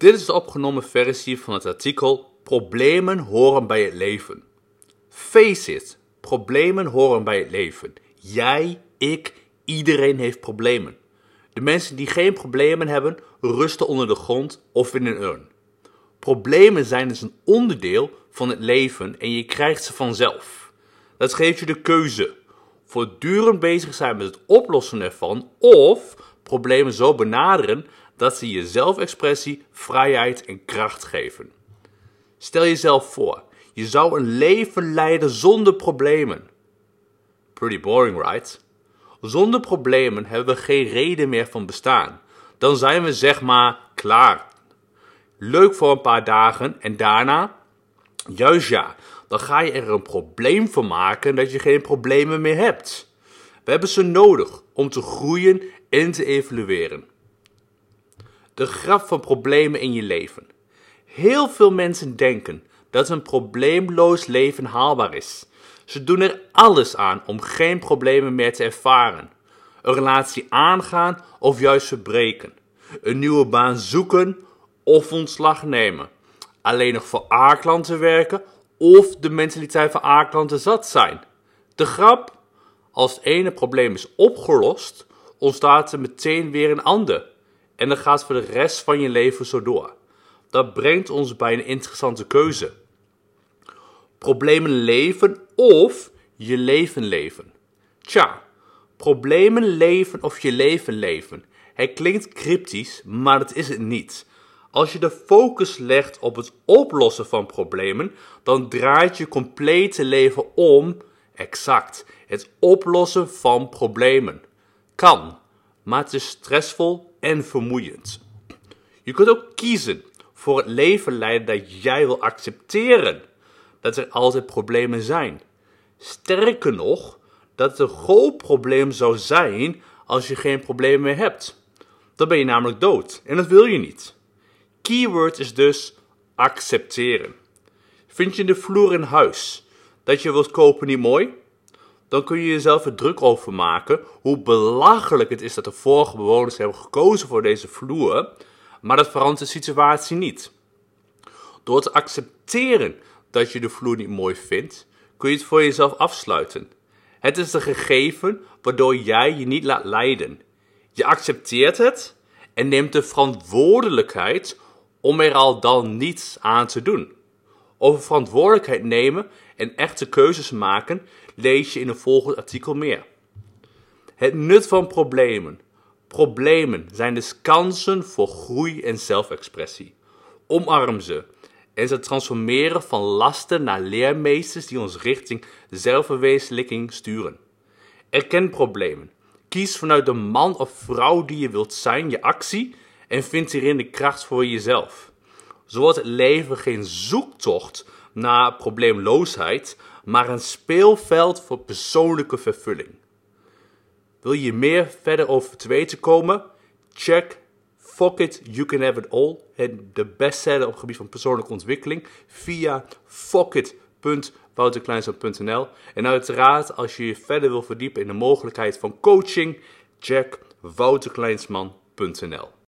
Dit is de opgenomen versie van het artikel Problemen horen bij het leven. Face it, problemen horen bij het leven. Jij, ik, iedereen heeft problemen. De mensen die geen problemen hebben, rusten onder de grond of in een urn. Problemen zijn dus een onderdeel van het leven en je krijgt ze vanzelf. Dat geeft je de keuze. Voortdurend bezig zijn met het oplossen ervan of problemen zo benaderen dat ze je zelfexpressie, vrijheid en kracht geven. Stel jezelf voor, je zou een leven leiden zonder problemen. Pretty boring, right? Zonder problemen hebben we geen reden meer van bestaan. Dan zijn we zeg maar klaar. Leuk voor een paar dagen en daarna, juist ja, dan ga je er een probleem van maken dat je geen problemen meer hebt. We hebben ze nodig om te groeien en te evolueren. De grap van problemen in je leven. Heel veel mensen denken dat een probleemloos leven haalbaar is. Ze doen er alles aan om geen problemen meer te ervaren. Een relatie aangaan of juist verbreken. Een nieuwe baan zoeken of ontslag nemen. Alleen nog voor A-klanten werken of de mentaliteit van A-klanten zat zijn. De grap? Als het ene probleem is opgelost, ontstaat er meteen weer een ander. En dat gaat voor de rest van je leven zo door. Dat brengt ons bij een interessante keuze. Problemen leven of je leven leven. Tja, problemen leven of je leven leven. Het klinkt cryptisch, maar dat is het niet. Als je de focus legt op het oplossen van problemen, dan draait je complete leven om, exact, het oplossen van problemen. Kan, maar het is stressvol en vermoeiend. Je kunt ook kiezen voor het leven leiden dat jij wil accepteren dat er altijd problemen zijn. Sterker nog, dat het een groot probleem zou zijn als je geen problemen meer hebt. Dan ben je namelijk dood en dat wil je niet. Keyword is dus accepteren. Vind je de vloer in huis dat je wilt kopen niet mooi? Dan kun je jezelf er druk over maken hoe belachelijk het is dat de vorige bewoners hebben gekozen voor deze vloer, maar dat verandert de situatie niet. Door te accepteren dat je de vloer niet mooi vindt, kun je het voor jezelf afsluiten. Het is een gegeven waardoor jij je niet laat leiden. Je accepteert het en neemt de verantwoordelijkheid om er al dan niets aan te doen. Over verantwoordelijkheid nemen en echte keuzes maken lees je in een volgend artikel meer. Het nut van problemen. Problemen zijn dus kansen voor groei en zelfexpressie. Omarm ze en ze transformeren van lasten naar leermeesters die ons richting zelfverwezenlijking sturen. Erken problemen. Kies vanuit de man of vrouw die je wilt zijn je actie en vind hierin de kracht voor jezelf. Zo wordt het leven geen zoektocht naar probleemloosheid, maar een speelveld voor persoonlijke vervulling. Wil je meer verder over te weten komen? Check Fuck It, You Can Have It All, de bestseller op het gebied van persoonlijke ontwikkeling, via fuckit.wouterkleinzoon.nl. En uiteraard, als je je verder wil verdiepen in de mogelijkheid van coaching, check wouterkleinsman.nl.